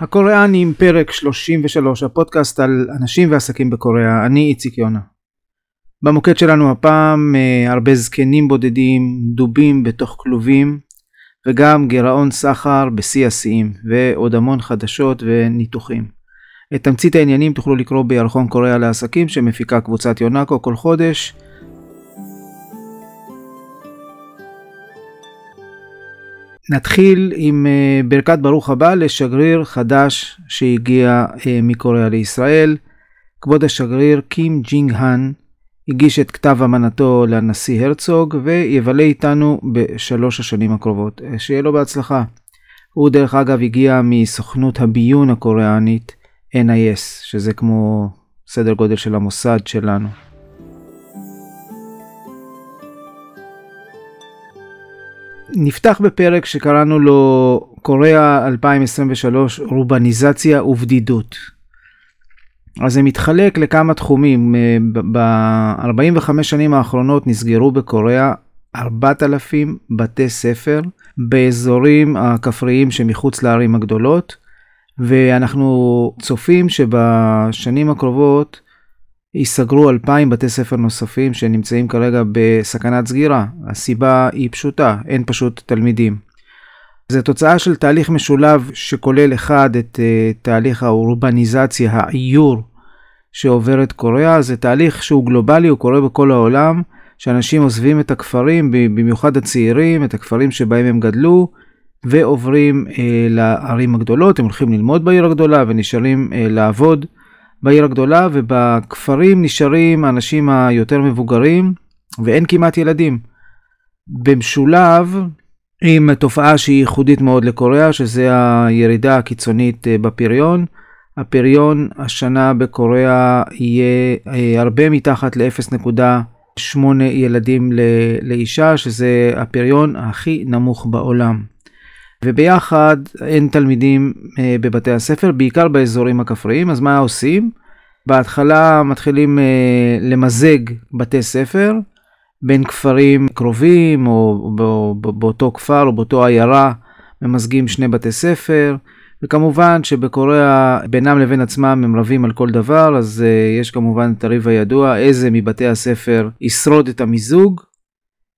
הקוריאנים, פרק 33, הפודקאסט על אנשים ועסקים בקוריאה, אני איציק יונה. במוקד שלנו הפעם אה, הרבה זקנים בודדים, דובים בתוך כלובים, וגם גירעון סחר בשיא השיאים, ועוד המון חדשות וניתוחים. את תמצית העניינים תוכלו לקרוא בירחון קוריאה לעסקים שמפיקה קבוצת יונאקו כל חודש. נתחיל עם אה, ברכת ברוך הבא לשגריר חדש שהגיע אה, מקוריאה לישראל. כבוד השגריר קים ג'ינג האן הגיש את כתב אמנתו לנשיא הרצוג ויבלה איתנו בשלוש השנים הקרובות. אה, שיהיה לו בהצלחה. הוא דרך אגב הגיע מסוכנות הביון הקוריאנית NIS, שזה כמו סדר גודל של המוסד שלנו. נפתח בפרק שקראנו לו קוריאה 2023 רובניזציה ובדידות. אז זה מתחלק לכמה תחומים. אה, ב-45 שנים האחרונות נסגרו בקוריאה 4,000 בתי ספר באזורים הכפריים שמחוץ לערים הגדולות, ואנחנו צופים שבשנים הקרובות ייסגרו 2,000 בתי ספר נוספים שנמצאים כרגע בסכנת סגירה. הסיבה היא פשוטה, אין פשוט תלמידים. זו תוצאה של תהליך משולב שכולל אחד את uh, תהליך האורבניזציה, העיור שעוברת קוריאה, זה תהליך שהוא גלובלי, הוא קורה בכל העולם, שאנשים עוזבים את הכפרים, במיוחד הצעירים, את הכפרים שבהם הם גדלו, ועוברים uh, לערים הגדולות, הם הולכים ללמוד בעיר הגדולה ונשארים uh, לעבוד בעיר הגדולה, ובכפרים נשארים האנשים היותר מבוגרים, ואין כמעט ילדים. במשולב עם תופעה שהיא ייחודית מאוד לקוריאה, שזה הירידה הקיצונית אה, בפריון. הפריון השנה בקוריאה יהיה אה, הרבה מתחת ל-0.8 ילדים לאישה, שזה הפריון הכי נמוך בעולם. וביחד אין תלמידים אה, בבתי הספר, בעיקר באזורים הכפריים, אז מה עושים? בהתחלה מתחילים אה, למזג בתי ספר בין כפרים קרובים, או באותו כפר או באותו עיירה ממזגים שני בתי ספר. וכמובן שבקוריאה בינם לבין עצמם הם רבים על כל דבר, אז uh, יש כמובן את הריב הידוע, איזה מבתי הספר ישרוד את המיזוג,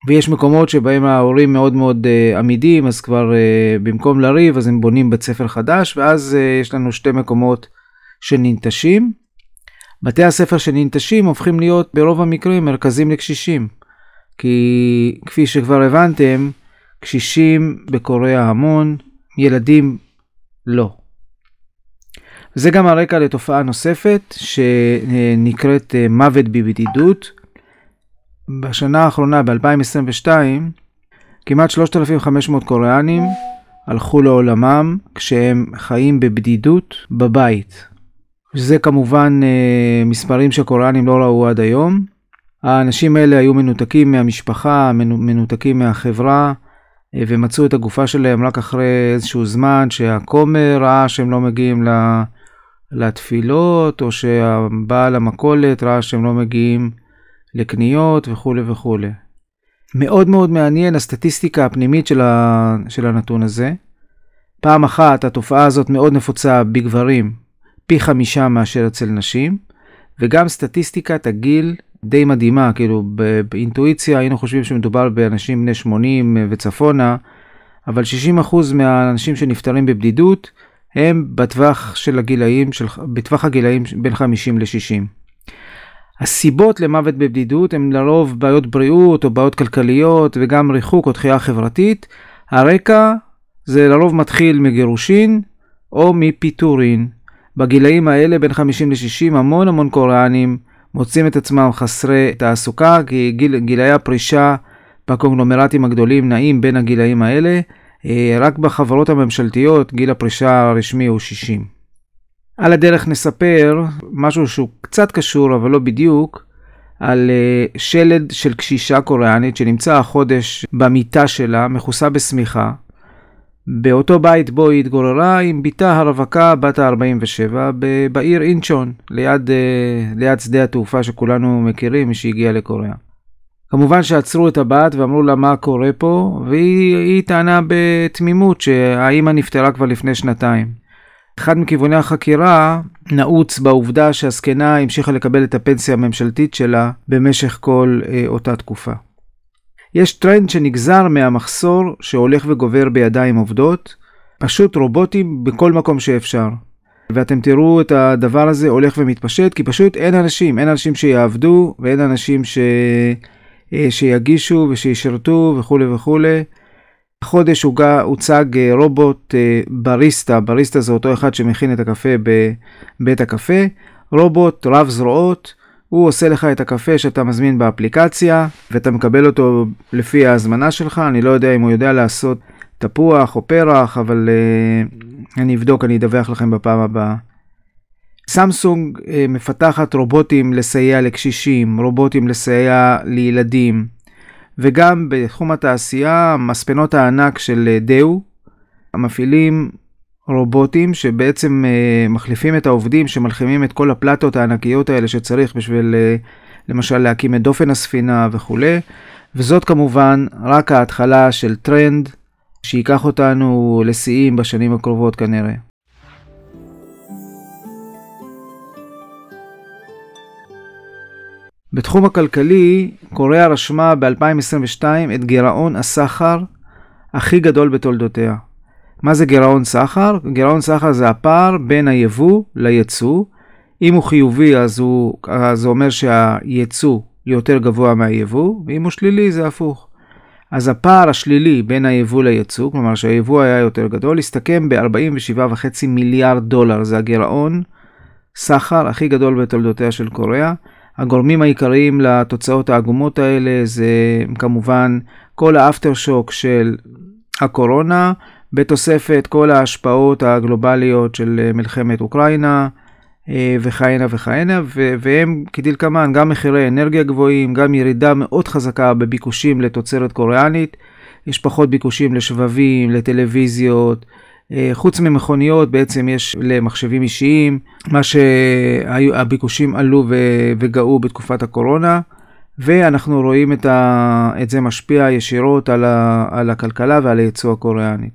ויש מקומות שבהם ההורים מאוד מאוד uh, עמידים, אז כבר uh, במקום לריב, אז הם בונים בית ספר חדש, ואז uh, יש לנו שתי מקומות שננטשים. בתי הספר שננטשים הופכים להיות ברוב המקרים מרכזים לקשישים. כי כפי שכבר הבנתם, קשישים בקוריאה המון, ילדים לא. זה גם הרקע לתופעה נוספת שנקראת מוות בבדידות. בשנה האחרונה, ב-2022, כמעט 3,500 קוריאנים הלכו לעולמם כשהם חיים בבדידות בבית. זה כמובן אה, מספרים שקוריאנים לא ראו עד היום. האנשים האלה היו מנותקים מהמשפחה, מנותקים מהחברה, אה, ומצאו את הגופה שלהם רק אחרי איזשהו זמן שהכומר ראה שהם לא מגיעים לתפילות, או שהבעל המכולת ראה שהם לא מגיעים לקניות וכולי וכולי. מאוד מאוד מעניין הסטטיסטיקה הפנימית של, ה, של הנתון הזה. פעם אחת התופעה הזאת מאוד נפוצה בגברים, פי חמישה מאשר אצל נשים, וגם סטטיסטיקת הגיל די מדהימה, כאילו באינטואיציה היינו חושבים שמדובר באנשים בני 80 וצפונה, אבל 60% מהאנשים שנפטרים בבדידות הם בטווח של הגילאים, של, בטווח הגילאים בין 50 ל-60. הסיבות למוות בבדידות הן לרוב בעיות בריאות או בעיות כלכליות וגם ריחוק או דחייה חברתית. הרקע זה לרוב מתחיל מגירושין או מפיטורין. בגילאים האלה בין 50 ל-60 המון המון קוריאנים מוצאים את עצמם חסרי תעסוקה כי גיל, גילאי הפרישה בקונגלומרטים הגדולים נעים בין הגילאים האלה. אה, רק בחברות הממשלתיות גיל הפרישה הרשמי הוא 60. על הדרך נספר משהו שהוא קצת קשור אבל לא בדיוק על אה, שלד של קשישה קוריאנית שנמצא החודש במיטה שלה מכוסה בשמיכה באותו בית בו היא התגוררה עם בתה הרווקה בת ה-47 בעיר אינצ'ון, ליד, אה, ליד שדה התעופה שכולנו מכירים, מי שהגיע לקוריאה. כמובן שעצרו את הבת ואמרו לה מה קורה פה, והיא טענה בתמימות שהאימא נפטרה כבר לפני שנתיים. אחד מכיווני החקירה נעוץ בעובדה שהזקנה המשיכה לקבל את הפנסיה הממשלתית שלה במשך כל אה, אותה תקופה. יש טרנד שנגזר מהמחסור שהולך וגובר בידיים עובדות, פשוט רובוטים בכל מקום שאפשר. ואתם תראו את הדבר הזה הולך ומתפשט, כי פשוט אין אנשים, אין אנשים שיעבדו ואין אנשים ש... אה, שיגישו ושישרתו וכולי וכולי. החודש הוצג אה, רובוט אה, בריסטה, בריסטה זה אותו אחד שמכין את הקפה בבית הקפה, רובוט רב זרועות, הוא עושה לך את הקפה שאתה מזמין באפליקציה ואתה מקבל אותו לפי ההזמנה שלך, אני לא יודע אם הוא יודע לעשות תפוח או פרח, אבל uh, אני אבדוק, אני אדווח לכם בפעם הבאה. סמסונג מפתחת רובוטים לסייע לקשישים, רובוטים לסייע לילדים, וגם בתחום התעשייה, מספנות הענק של uh, דאו, המפעילים רובוטים שבעצם uh, מחליפים את העובדים שמלחימים את כל הפלטות הענקיות האלה שצריך בשביל uh, למשל להקים את דופן הספינה וכולי, וזאת כמובן רק ההתחלה של טרנד שייקח אותנו לשיאים בשנים הקרובות כנראה. בתחום הכלכלי, קוריאה רשמה ב-2022 את גירעון הסחר הכי גדול בתולדותיה. מה זה גירעון סחר? גירעון סחר זה הפער בין היבוא ליצוא. אם הוא חיובי אז, זה אומר שהיצוא יותר גבוה מהיבוא, ואם הוא שלילי זה הפוך. אז הפער השלילי בין היבוא ליצוא, כלומר שהיבוא היה יותר גדול, הסתכם ב-47.5 מיליארד דולר, זה הגירעון סחר הכי גדול בתולדותיה של קוריאה. הגורמים העיקריים לתוצאות העגומות האלה זה כמובן כל האפטר שוק של הקורונה, בתוספת כל ההשפעות הגלובליות של מלחמת אוקראינה, אה, וכהנה וכהנה, והם כדלקמן, גם מחירי אנרגיה גבוהים, גם ירידה מאוד חזקה בביקושים לתוצרת קוריאנית, יש פחות ביקושים לשבבים, לטלוויזיות, אה, חוץ ממכוניות בעצם יש למחשבים אישיים, מה שהביקושים עלו וגאו בתקופת הקורונה, ואנחנו רואים את, ה, את זה משפיע ישירות על, ה, על הכלכלה ועל הייצוא הקוריאני.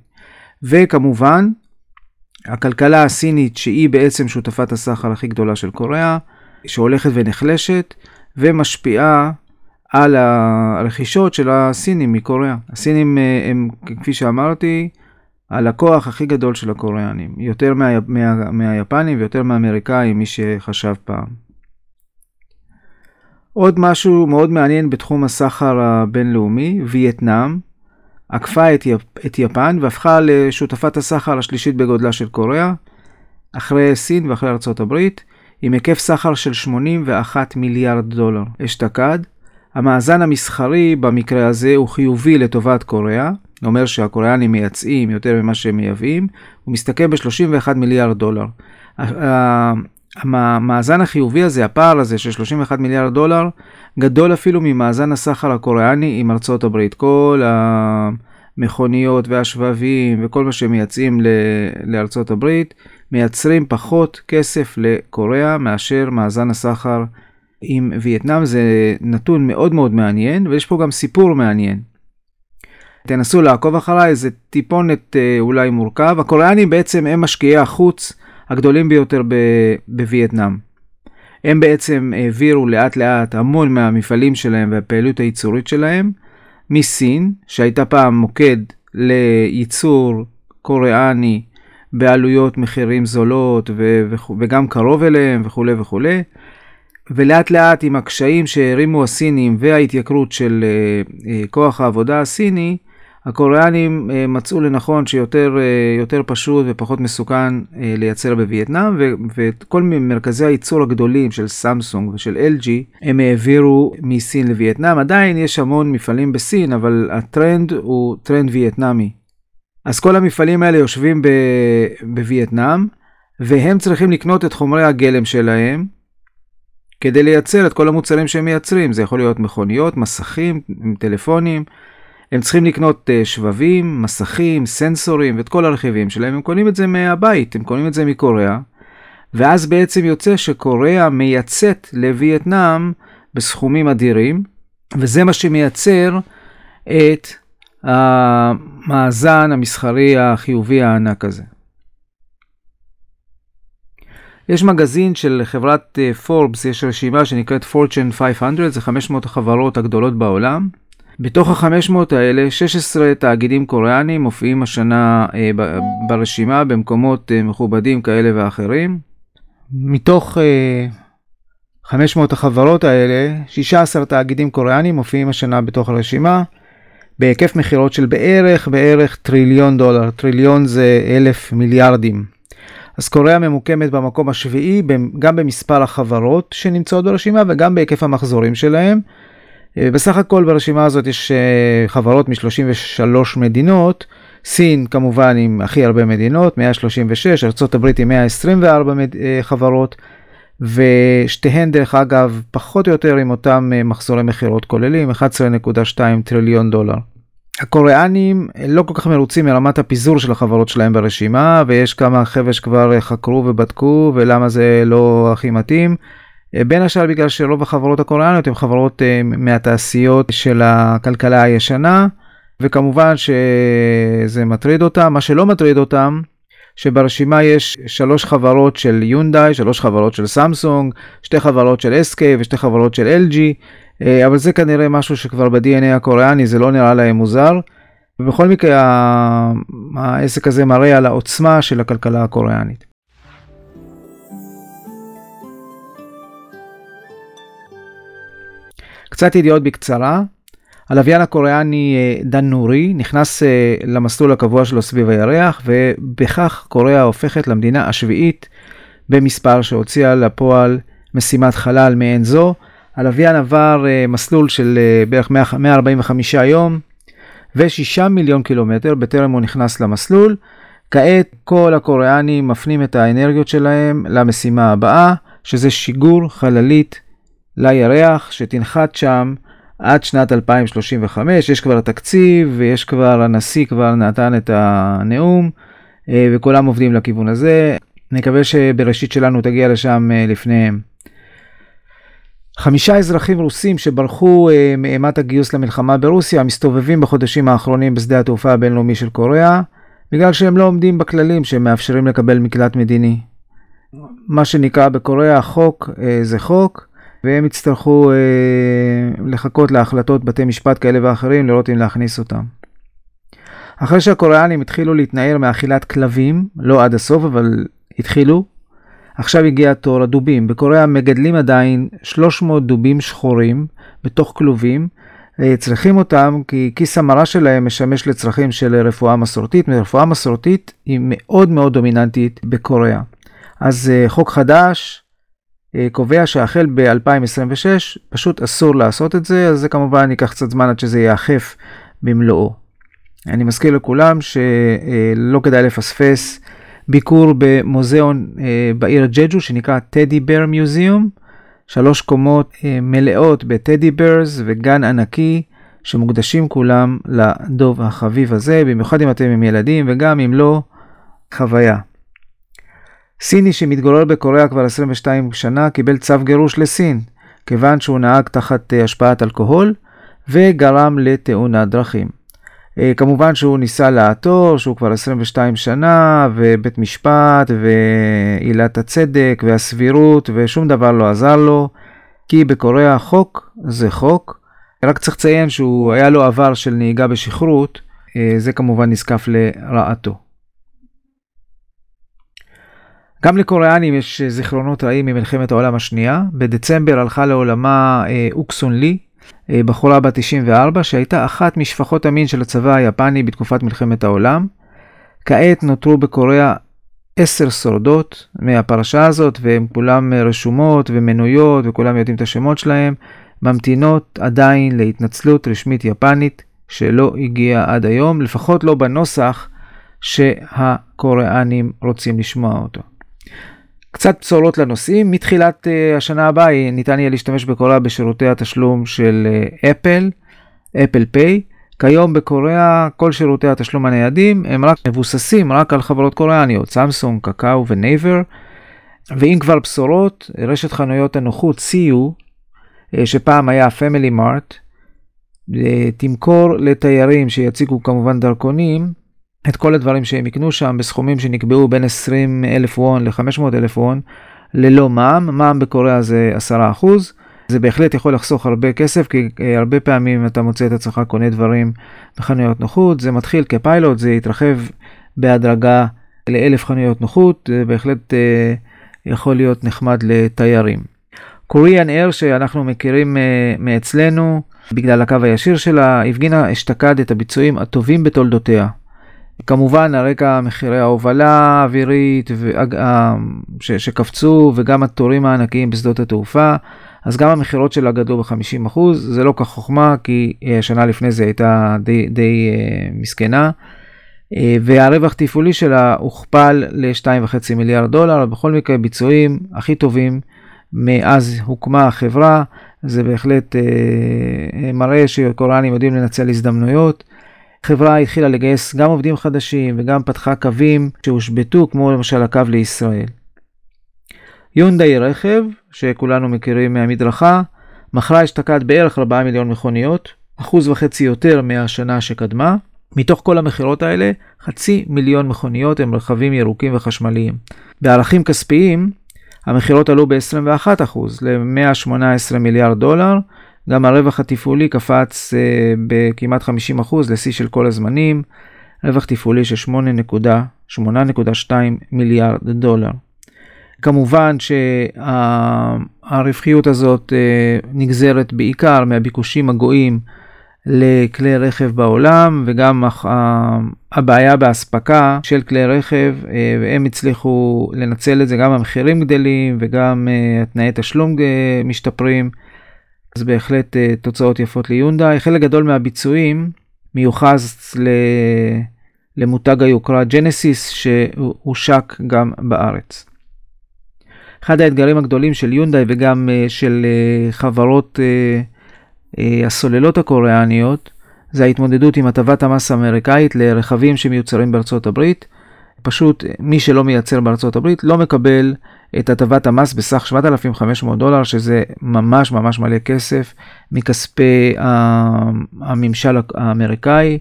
וכמובן, הכלכלה הסינית, שהיא בעצם שותפת הסחר הכי גדולה של קוריאה, שהולכת ונחלשת ומשפיעה על הרכישות של הסינים מקוריאה. הסינים אה, הם, כפי שאמרתי, הלקוח הכי גדול של הקוריאנים, יותר מה, מה, מהיפנים ויותר מהאמריקאים, מי שחשב פעם. עוד משהו מאוד מעניין בתחום הסחר הבינלאומי, וייטנאם, עקפה את, יפ, את יפן והפכה לשותפת הסחר השלישית בגודלה של קוריאה, אחרי סין ואחרי ארצות הברית, עם היקף סחר של 81 מיליארד דולר אשתקד. המאזן המסחרי במקרה הזה הוא חיובי לטובת קוריאה, אומר שהקוריאנים מייצאים יותר ממה שהם מייבאים, הוא מסתכם ב-31 מיליארד דולר. המאזן החיובי הזה, הפער הזה של 31 מיליארד דולר, גדול אפילו ממאזן הסחר הקוריאני עם ארצות הברית. כל המכוניות והשבבים וכל מה שמייצאים לארצות הברית, מייצרים פחות כסף לקוריאה מאשר מאזן הסחר עם וייטנאם. זה נתון מאוד מאוד מעניין, ויש פה גם סיפור מעניין. תנסו לעקוב אחריי, זה טיפונת אה, אולי מורכב. הקוריאנים בעצם הם משקיעי החוץ. הגדולים ביותר בווייטנאם. הם בעצם העבירו לאט לאט המון מהמפעלים שלהם והפעילות הייצורית שלהם מסין, שהייתה פעם מוקד לייצור קוריאני בעלויות מחירים זולות ו- וגם קרוב אליהם וכולי וכולי. ולאט לאט עם הקשיים שהרימו הסינים וההתייקרות של uh, uh, כוח העבודה הסיני, הקוריאנים אה, מצאו לנכון שיותר אה, פשוט ופחות מסוכן אה, לייצר בווייטנאם, וכל מרכזי הייצור הגדולים של סמסונג ושל LG, הם העבירו מסין לווייטנאם. עדיין יש המון מפעלים בסין, אבל הטרנד הוא טרנד וייטנאמי. אז כל המפעלים האלה יושבים בווייטנאם, והם צריכים לקנות את חומרי הגלם שלהם, כדי לייצר את כל המוצרים שהם מייצרים. זה יכול להיות מכוניות, מסכים, טלפונים. הם צריכים לקנות uh, שבבים, מסכים, סנסורים ואת כל הרכיבים שלהם, הם קונים את זה מהבית, הם קונים את זה מקוריאה, ואז בעצם יוצא שקוריאה מייצאת לווייטנאם בסכומים אדירים, וזה מה שמייצר את המאזן המסחרי החיובי הענק הזה. יש מגזין של חברת פורבס, יש רשימה שנקראת Fortune 500, זה 500 החברות הגדולות בעולם. בתוך ה-500 האלה, 16 תאגידים קוריאנים מופיעים השנה אה, ברשימה במקומות אה, מכובדים כאלה ואחרים. מתוך אה, 500 החברות האלה, 16 תאגידים קוריאנים מופיעים השנה בתוך הרשימה, בהיקף מכירות של בערך, בערך טריליון דולר. טריליון זה אלף מיליארדים. אז קוריאה ממוקמת במקום השביעי, גם במספר החברות שנמצאות ברשימה וגם בהיקף המחזורים שלהם. אה, בסך הכל ברשימה הזאת יש אה, חברות מ-33 מדינות, סין כמובן עם הכי הרבה מדינות, 136, ארה"ב עם 124 אה, חברות, ושתיהן דרך אגב פחות או יותר עם אותם מחזורי מכירות כוללים, 11.2 טריליון דולר. הקוריאנים לא כל כך מרוצים מרמת הפיזור של החברות שלהם ברשימה, ויש כמה חבר'ה שכבר חקרו ובדקו ולמה זה לא הכי מתאים. אה, בין השאר בגלל שרוב החברות הקוריאניות הן חברות uh, מהתעשיות של הכלכלה הישנה, וכמובן שזה מטריד אותם. מה שלא מטריד אותם, שברשימה יש שלוש חברות של יונדאי, שלוש חברות של סמסונג, שתי חברות של SK ושתי חברות של LG, אה, אבל זה כנראה משהו שכבר ב-DNA הקוריאני זה לא נראה להם מוזר. ובכל מקרה העסק הזה מראה על העוצמה של הכלכלה הקוריאנית. קצת ידיעות בקצרה. הלוויין הקוריאני אה, דן נורי נכנס אה, למסלול הקבוע שלו סביב הירח, ובכך קוריאה הופכת למדינה השביעית במספר שהוציאה לפועל משימת חלל מעין זו. הלוויין עבר אה, מסלול של בערך 145 יום ו-6 מיליון קילומטר בטרם הוא נכנס למסלול. כעת כל הקוריאנים מפנים את האנרגיות שלהם למשימה הבאה, שזה שיגור חללית לירח שתנחת שם עד שנת 2035. יש כבר תקציב ויש כבר, הנשיא כבר נתן את הנאום אה, וכולם עובדים לכיוון הזה. נקווה שבראשית שלנו תגיע לשם אה, לפניהם. חמישה אזרחים רוסים שברחו אה, מאימת הגיוס למלחמה ברוסיה מסתובבים בחודשים האחרונים בשדה התעופה הבינלאומי של קוריאה בגלל שהם לא עומדים בכללים שמאפשרים לקבל מקלט מדיני. מה שנקרא בקוריאה חוק זה חוק, והם יצטרכו אה, לחכות להחלטות בתי משפט כאלה ואחרים, לראות אם להכניס אותם. אחרי שהקוריאנים התחילו להתנער מאכילת כלבים, לא עד הסוף, אבל התחילו, עכשיו הגיע תור הדובים. בקוריאה מגדלים עדיין 300 דובים שחורים בתוך כלובים. אה, צריכים אותם כי כיס המרה שלהם משמש לצרכים של רפואה מסורתית. רפואה מסורתית היא מאוד מאוד דומיננטית בקוריאה. אז אה, חוק חדש, קובע שהחל ב-2026 פשוט אסור לעשות את זה, אז זה כמובן ייקח קצת זמן עד שזה ייאכף במלואו. אני מזכיר לכולם שלא כדאי לפספס ביקור במוזיאון אה, בעיר ג'ג'ו שנקרא טדי בר מיוזיאום, שלוש קומות אה, מלאות בטדי ברס וגן ענקי שמוקדשים כולם לדוב החביב הזה, במיוחד אם אתם עם ילדים וגם אם לא, חוויה. סיני שמתגורר בקוריאה כבר 22 שנה קיבל צו גירוש לסין, כיוון שהוא נהג תחת אה, השפעת אלכוהול וגרם לתאונת דרכים. אה, כמובן שהוא ניסה לעתור, שהוא כבר 22 שנה, ובית משפט, ועילת הצדק, והסבירות, ושום דבר לא עזר לו, כי בקוריאה חוק זה חוק. רק צריך לציין שהוא היה לו עבר של נהיגה בשכרות, אה, זה כמובן נזקף לרעתו. גם לקוריאנים יש אה, זיכרונות רעים ממלחמת העולם השנייה. בדצמבר הלכה לעולמה אה, אוקסון לי, אה, בחורה בת 94, שהייתה אחת משפחות המין של הצבא היפני בתקופת מלחמת העולם. כעת נותרו בקוריאה עשר שורדות מהפרשה הזאת, והן כולן רשומות ומנויות, וכולם יודעים את השמות שלהן, ממתינות עדיין להתנצלות רשמית יפנית שלא הגיעה עד היום, לפחות לא בנוסח שהקוריאנים רוצים לשמוע אותו. קצת בשורות לנוסעים, מתחילת uh, השנה הבאה ניתן יהיה להשתמש בקוריאה בשירותי התשלום של אפל, אפל פיי. כיום בקוריאה כל שירותי התשלום הניידים הם רק מבוססים רק על חברות קוריאניות, סמסונג, קקאו ונייבר. ואם כבר בשורות, רשת חנויות הנוחות CU, אה, שפעם היה פמילי מארט, אה, תמכור לתיירים שיציגו כמובן דרכונים את כל הדברים שהם יקנו שם בסכומים שנקבעו בין 20 אלף וון ל-500 אלף וון ללא מע"מ, מע"מ בקוריאה זה 10%. זה בהחלט יכול לחסוך הרבה כסף, כי אה, הרבה פעמים אתה מוצא את עצמך קונה דברים בחנויות נוחות, זה מתחיל כפיילוט, זה יתרחב בהדרגה לאלף חנויות נוחות, זה בהחלט אה, יכול להיות נחמד לתיירים. קוריאן אייר שאנחנו מכירים אה, מאצלנו, בגלל הקו הישיר שלה, הפגינה אשתקד את הביצועים הטובים בתולדותיה. כמובן, על רקע מחירי ההובלה האווירית ש, שקפצו וגם התורים הענקיים בשדות התעופה, אז גם המכירות שלה גדלו ב-50%, זה לא כך חוכמה, כי אה, שנה לפני זה הייתה די, די uh, מסכנה, uh, והרווח תפעולי שלה הוכפל ל-2.5 מיליארד דולר, בכל מקרה ביצועים הכי טובים מאז הוקמה החברה, זה בהחלט uh, מראה שקוריאנים יודעים לנצל הזדמנויות. החברה התחילה לגייס גם עובדים חדשים וגם פתחה קווים שהושבתו, כמו למשל הקו לישראל. יונדאי רכב, שכולנו מכירים מהמדרכה, מכרה אשתקד בערך 4 מיליון מכוניות, אחוז וחצי יותר מהשנה שקדמה. מתוך כל המכירות האלה, חצי מיליון מכוניות הם רכבים ירוקים וחשמליים. בערכים כספיים, המכירות עלו ב-21% ל-118 מיליארד דולר, גם הרווח התפעולי קפץ uh, בכמעט 50% לשיא של כל הזמנים, רווח תפעולי של 8.2 מיליארד דולר. כמובן שהרווחיות הזאת uh, נגזרת בעיקר מהביקושים הגואים לכלי רכב בעולם וגם הבעיה באספקה של כלי רכב uh, והם הצליחו לנצל את זה גם המחירים גדלים וגם uh, תנאי תשלום משתפרים. אז בהחלט uh, תוצאות יפות ליונדאי. חלק גדול מהביצועים מיוחס ל... למותג היוקרה ג'נסיס שהושק גם בארץ. אחד האתגרים הגדולים של יונדאי וגם uh, של uh, חברות הסוללות הקוריאניות זה ההתמודדות עם הטבת המס האמריקאית לרכבים שמיוצרים בארצות הברית. פשוט מי שלא מייצר בארצות הברית לא מקבל את הטבת המס בסך 7,500 דולר, שזה ממש ממש מלא כסף מכספי הממשל האמריקאי,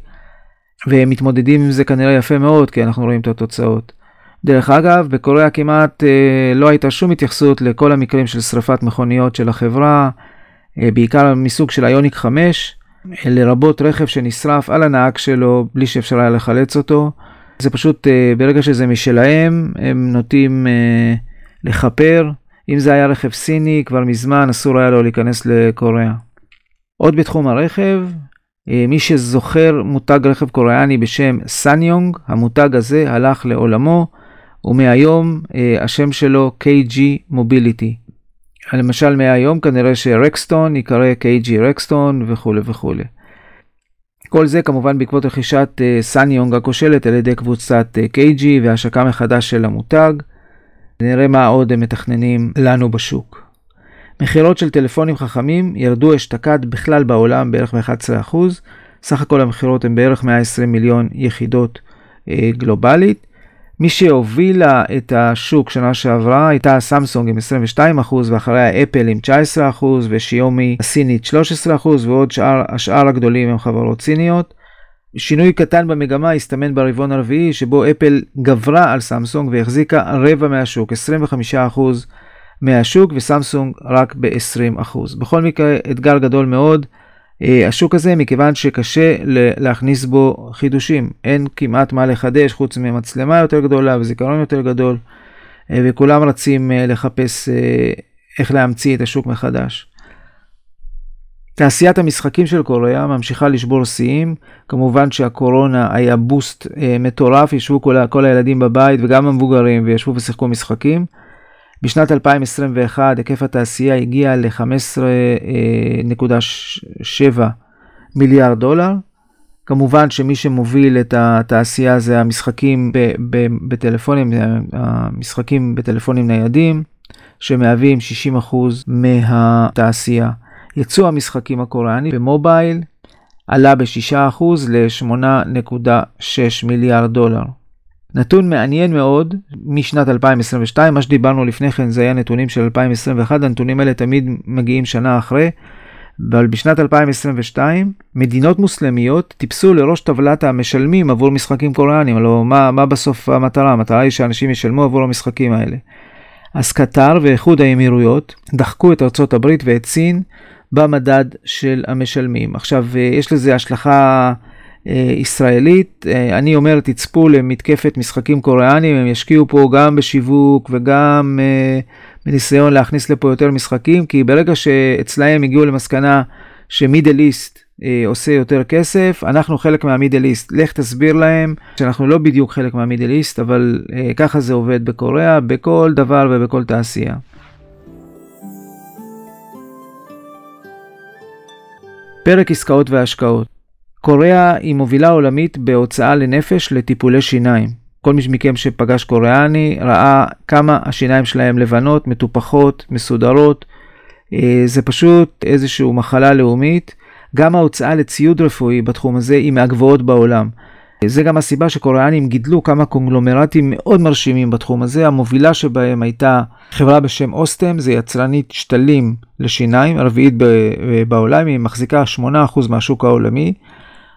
והם מתמודדים עם זה כנראה יפה מאוד, כי אנחנו רואים את התוצאות. דרך אגב, בקוריאה כמעט אה, לא הייתה שום התייחסות לכל המקרים של שריפת מכוניות של החברה, אה, בעיקר מסוג של איוניק 5, לרבות רכב שנשרף על הנהג שלו בלי שאפשר היה לחלץ אותו. זה פשוט, אה, ברגע שזה משלהם, הם נוטים אה, לכפר. אם זה היה רכב סיני, כבר מזמן אסור היה לו להיכנס לקוריאה. עוד בתחום הרכב, אה, מי שזוכר מותג רכב קוריאני בשם סאנגיונג, המותג הזה הלך לעולמו, ומהיום השם שלו KG Mobility. למשל מהיום כנראה שרקסטון ייקרא KG רקסטון וכולי וכולי. כל זה כמובן בעקבות רכישת סאנגיונג הכושלת על ידי קבוצת KG והשקה מחדש של המותג. נראה מה עוד הם מתכננים לנו בשוק. מכירות של טלפונים חכמים ירדו אשתקד בכלל בעולם בערך ב-11%, סך הכל המכירות הן בערך 120 מיליון יחידות אה, גלובלית. מי שהובילה את השוק שנה שעברה הייתה סמסונג עם 22% ואחריה אפל עם 19% ושיומי הסינית 13% ועוד שאר, השאר הגדולים הם חברות סיניות. שינוי קטן במגמה הסתמן ברבעון הרביעי שבו אפל גברה על סמסונג והחזיקה רבע מהשוק, 25% מהשוק וסמסונג רק ב-20%. בכל מקרה אתגר גדול מאוד. אה, השוק הזה מכיוון שקשה להכניס בו חידושים, אין כמעט מה לחדש חוץ ממצלמה יותר גדולה וזיכרון יותר גדול אה, וכולם רצים אה, לחפש איך להמציא את השוק מחדש. תעשיית המשחקים של קוריאה ממשיכה לשבור שיאים, כמובן שהקורונה היה בוסט אה, מטורף, ישבו כל, כל הילדים בבית וגם המבוגרים וישבו ושיחקו משחקים. בשנת 2021 היקף התעשייה הגיע ל-15.7 אה, מיליארד דולר. כמובן שמי שמוביל את התעשייה זה המשחקים בטלפונים, המשחקים בטלפונים ניידים, שמהווים 60% מהתעשייה. יצוא המשחקים הקוריאני במובייל עלה ב-6% ל-8.6 מיליארד דולר. נתון מעניין מאוד משנת 2022, מה שדיברנו לפני כן זה היה נתונים של 2021, הנתונים האלה תמיד מגיעים שנה אחרי, אבל בשנת 2022 מדינות מוסלמיות טיפסו לראש טבלת המשלמים עבור משחקים קוריאנים, הלוא מה, מה בסוף המטרה? המטרה היא שאנשים ישלמו עבור המשחקים האלה. אז קטר ואיחוד האמירויות דחקו את ארצות הברית ואת סין במדד של המשלמים. עכשיו, אה, יש לזה השלכה אה, ישראלית. אה, אני אומר, תצפו למתקפת משחקים קוריאנים, הם ישקיעו פה גם בשיווק וגם בניסיון להכניס לפה יותר משחקים, כי ברגע שאצלהם הגיעו למסקנה שמידל איסט עושה יותר כסף, אנחנו חלק מהמידל איסט. לך תסביר להם שאנחנו לא בדיוק חלק מהמידל איסט, אבל ככה זה עובד בקוריאה, בכל דבר ובכל תעשייה. פרק עסקאות והשקעות. קוריאה היא מובילה עולמית בהוצאה לנפש לטיפולי שיניים. כל מי מכם שפגש קוריאני ראה כמה השיניים שלהם לבנות, מטופחות, מסודרות. אה, זה פשוט איזושהי מחלה לאומית. גם ההוצאה לציוד רפואי בתחום הזה היא מהגבוהות בעולם. זה גם הסיבה שקוריאנים גידלו כמה קונגלומרטים מאוד מרשימים בתחום הזה. המובילה שבהם הייתה חברה בשם אוסטם, זה יצרנית שתלים לשיניים, הרביעית בעולם, היא מחזיקה 8% מהשוק העולמי.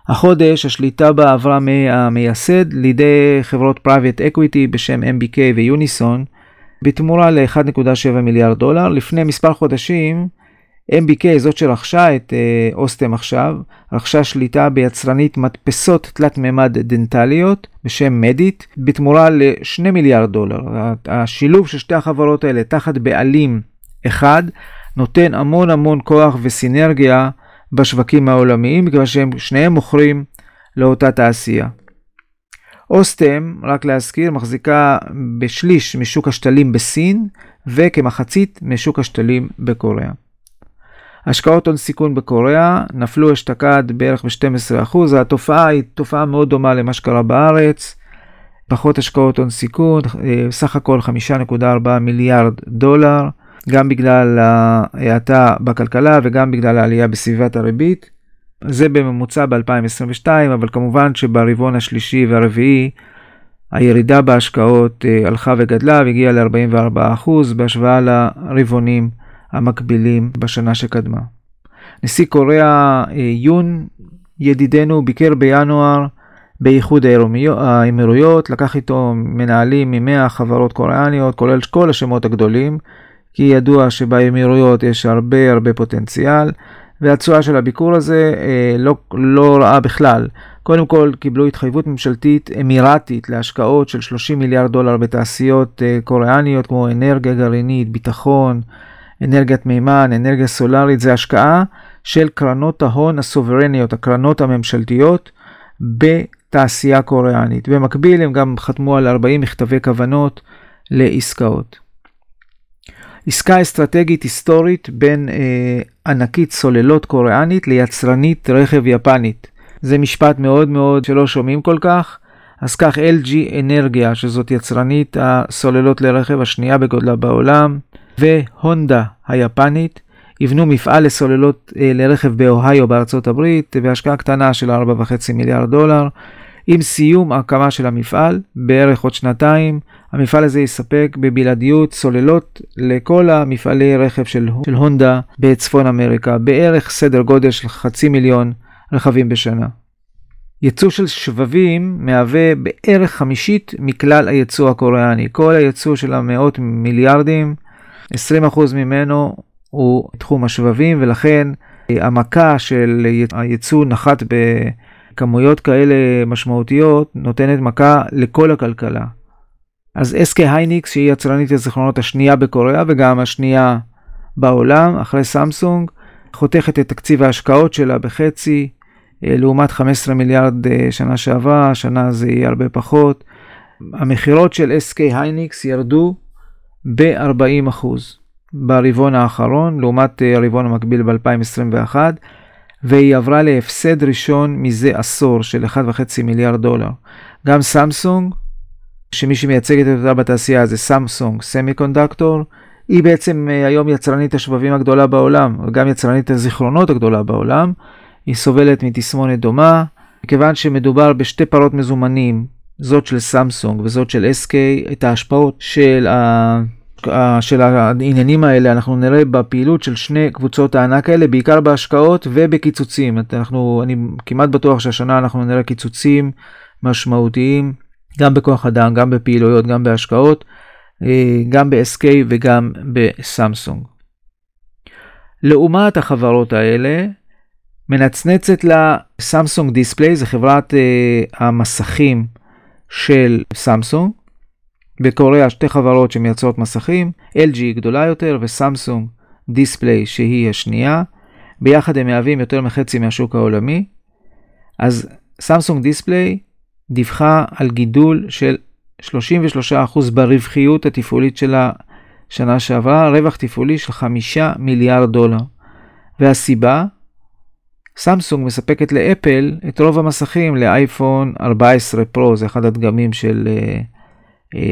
החודש השליטה בה עברה מהמייסד לידי חברות private equity בשם MBK ויוניסון, בתמורה ל-1.7 מיליארד דולר. לפני מספר חודשים MBK, זאת שרכשה את אה, אוסטם עכשיו, רכשה שליטה ביצרנית מדפסות תלת מימד דנטליות בשם מדיט, בתמורה ל-2 מיליארד דולר. השילוב של שתי החברות האלה תחת בעלים אחד, נותן המון המון כוח וסינרגיה בשווקים העולמיים, מכיוון שהם שניהם מוכרים לאותה תעשייה. אוסטם, רק להזכיר, מחזיקה בשליש משוק השתלים בסין וכמחצית משוק השתלים בקוריאה. השקעות הון סיכון בקוריאה נפלו אשתקד בערך ב-12%, התופעה היא תופעה מאוד דומה למה שקרה בארץ, פחות השקעות הון סיכון, אה, סך הכל 5.4 מיליארד דולר, גם בגלל ההאטה בכלכלה וגם בגלל העלייה בסביבת הריבית. זה בממוצע ב-2022, אבל כמובן שברבעון השלישי והרביעי הירידה בהשקעות אה, הלכה וגדלה והגיעה ל-44% בהשוואה לרבעונים המקבילים בשנה שקדמה. נשיא קוריאה אה, יון, ידידנו, ביקר בינואר באיחוד האמירויות, לקח איתו מנהלים מ-100 חברות קוריאניות, כולל כל השמות הגדולים, כי ידוע שבאמירויות יש הרבה הרבה פוטנציאל, והתשואה של הביקור הזה אה, לא, לא רעה בכלל. קודם כל קיבלו התחייבות ממשלתית אמירתית להשקעות של 30 מיליארד דולר בתעשיות אה, קוריאניות כמו אנרגיה גרעינית, ביטחון, אנרגיית מימן, אנרגיה סולארית, זה השקעה של קרנות ההון הסוברניות, הקרנות הממשלתיות, בתעשייה קוריאנית. במקביל הם גם חתמו על 40 מכתבי כוונות לעסקאות. עסקה אסטרטגית היסטורית בין אה, ענקית סוללות קוריאנית ליצרנית רכב יפנית. זה משפט מאוד מאוד שלא שומעים כל כך. אז כך LG אנרגיה, שזאת יצרנית הסוללות לרכב השנייה בגודלה בעולם, והונדה היפנית יבנו מפעל לסוללות אה, לרכב באוהיו בארצות הברית בהשקעה קטנה של 4.5 מיליארד דולר. עם סיום ההקמה של המפעל, בערך עוד שנתיים, המפעל הזה יספק בבלעדיות סוללות לכל המפעלי רכב של, של הונדה בצפון אמריקה, בערך סדר גודל של חצי מיליון רכבים בשנה. ייצוא של שבבים מהווה בערך חמישית מכלל הייצוא הקוריאני. כל הייצוא של המאות מיליארדים 20% ממנו הוא תחום השבבים, ולכן המכה של הייצוא נחת בכמויות כאלה משמעותיות, נותנת מכה לכל הכלכלה. אז SK הייניקס, שהיא יצרנית הזיכרונות השנייה בקוריאה וגם השנייה בעולם, אחרי סמסונג, חותכת את תקציב ההשקעות שלה בחצי, אה, לעומת 15 מיליארד אה, שנה שעברה, השנה זה יהיה הרבה פחות. המכירות של SK הייניקס ירדו ב-40% ברבעון האחרון, לעומת אה, הרבעון המקביל ב-2021, והיא עברה להפסד ראשון מזה עשור של 1.5 מיליארד דולר. גם סמסונג, שמי שמייצגת אותה בתעשייה זה סמסונג סמי קונדקטור, היא בעצם אה, היום יצרנית השבבים הגדולה בעולם, וגם יצרנית הזיכרונות הגדולה בעולם. היא סובלת מתסמונת דומה, מכיוון שמדובר בשתי פרות מזומנים, זאת של סמסונג וזאת של SK, את ההשפעות של ה... של העניינים האלה אנחנו נראה בפעילות של שני קבוצות הענק האלה, בעיקר בהשקעות ובקיצוצים. אנחנו, אני כמעט בטוח שהשנה אנחנו נראה קיצוצים משמעותיים, גם בכוח אדם, גם בפעילויות, גם בהשקעות, גם ב-SK וגם בסמסונג. לעומת החברות האלה, מנצנצת לה סמסונג דיספליי, זה חברת המסכים של סמסונג. בקוריאה שתי חברות שמייצרות מסכים, LG היא גדולה יותר וסמסונג דיספליי שהיא השנייה. ביחד הם מהווים יותר מחצי מהשוק העולמי. אז סמסונג דיספליי דיווחה על גידול של 33% ברווחיות התפעולית של השנה שעברה, רווח תפעולי של 5 מיליארד דולר. והסיבה, סמסונג מספקת לאפל את רוב המסכים לאייפון 14 פרו, זה אחד הדגמים של, אה,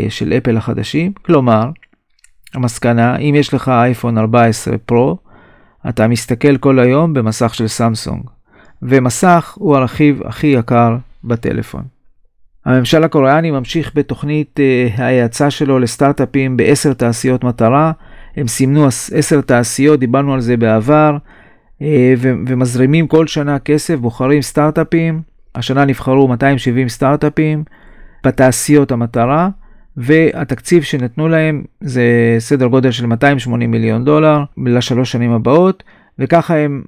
של אפל החדשים. כלומר, המסקנה, אם יש לך אייפון 14 פרו, אתה מסתכל כל היום במסך של סמסונג, ומסך הוא הרכיב הכי יקר בטלפון. הממשל הקוריאני ממשיך בתוכנית uh, ההאצה שלו לסטארט-אפים בעשר תעשיות מטרה. הם סימנו עשר תעשיות, דיברנו על זה בעבר, uh, ומזרימים כל שנה כסף, בוחרים סטארט-אפים. השנה נבחרו 270 סטארט-אפים בתעשיות המטרה. והתקציב שנתנו להם זה סדר גודל של 280 מיליון דולר לשלוש שנים הבאות, וככה הם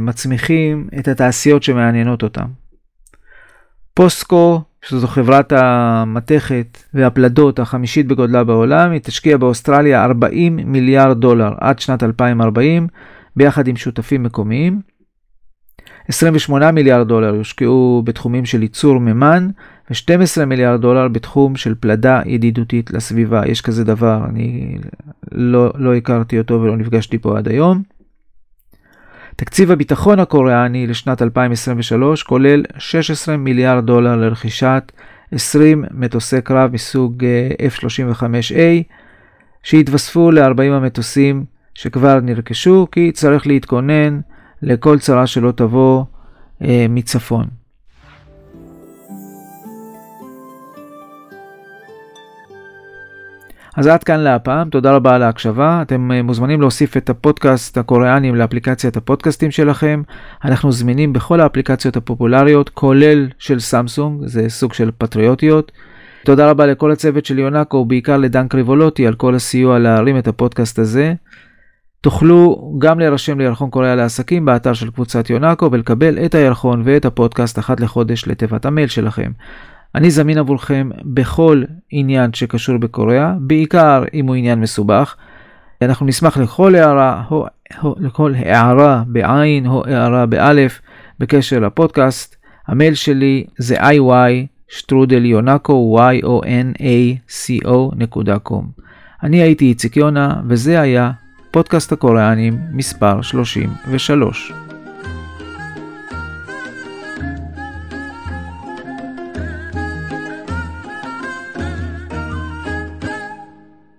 מצמיחים את התעשיות שמעניינות אותם. פוסקו, שזו חברת המתכת והפלדות החמישית בגודלה בעולם, היא תשקיע באוסטרליה 40 מיליארד דולר עד שנת 2040, ביחד עם שותפים מקומיים. 28 מיליארד דולר יושקעו בתחומים של ייצור מימן, ו-12 מיליארד דולר בתחום של פלדה ידידותית לסביבה. יש כזה דבר, אני לא, לא הכרתי אותו ולא נפגשתי פה עד היום. תקציב הביטחון הקוריאני לשנת 2023 כולל 16 מיליארד דולר לרכישת 20 מטוסי קרב מסוג אה, F-35A, שהתווספו ל-40 המטוסים שכבר נרכשו, כי צריך להתכונן לכל צרה שלא תבוא אה, מצפון. אז עד כאן להפעם, תודה רבה על ההקשבה. אתם אה, מוזמנים להוסיף את הפודקאסט הקוריאנים לאפליקציית הפודקאסטים שלכם. אנחנו זמינים בכל האפליקציות הפופולריות, כולל של סמסונג, זה סוג של פטריוטיות. תודה רבה לכל הצוות של יונקו, ובעיקר לדן קריבולוטי על כל הסיוע להרים את הפודקאסט הזה. תוכלו גם להירשם לירחון קוריאה לעסקים באתר של קבוצת יונקו ולקבל את הירחון ואת הפודקאסט אחת לחודש לתיבת המייל שלכם. אני זמין עבורכם בכל עניין שקשור בקוריאה, בעיקר אם הוא עניין מסובך. אנחנו נשמח לכל הערה, או, או, לכל הערה בעין או הערה באלף בקשר לפודקאסט. המייל שלי זה iy שטרודל יונקו y-o-n-a-c-o.com. אני הייתי איציק יונה וזה היה פודקאסט הקוריאנים מספר 33.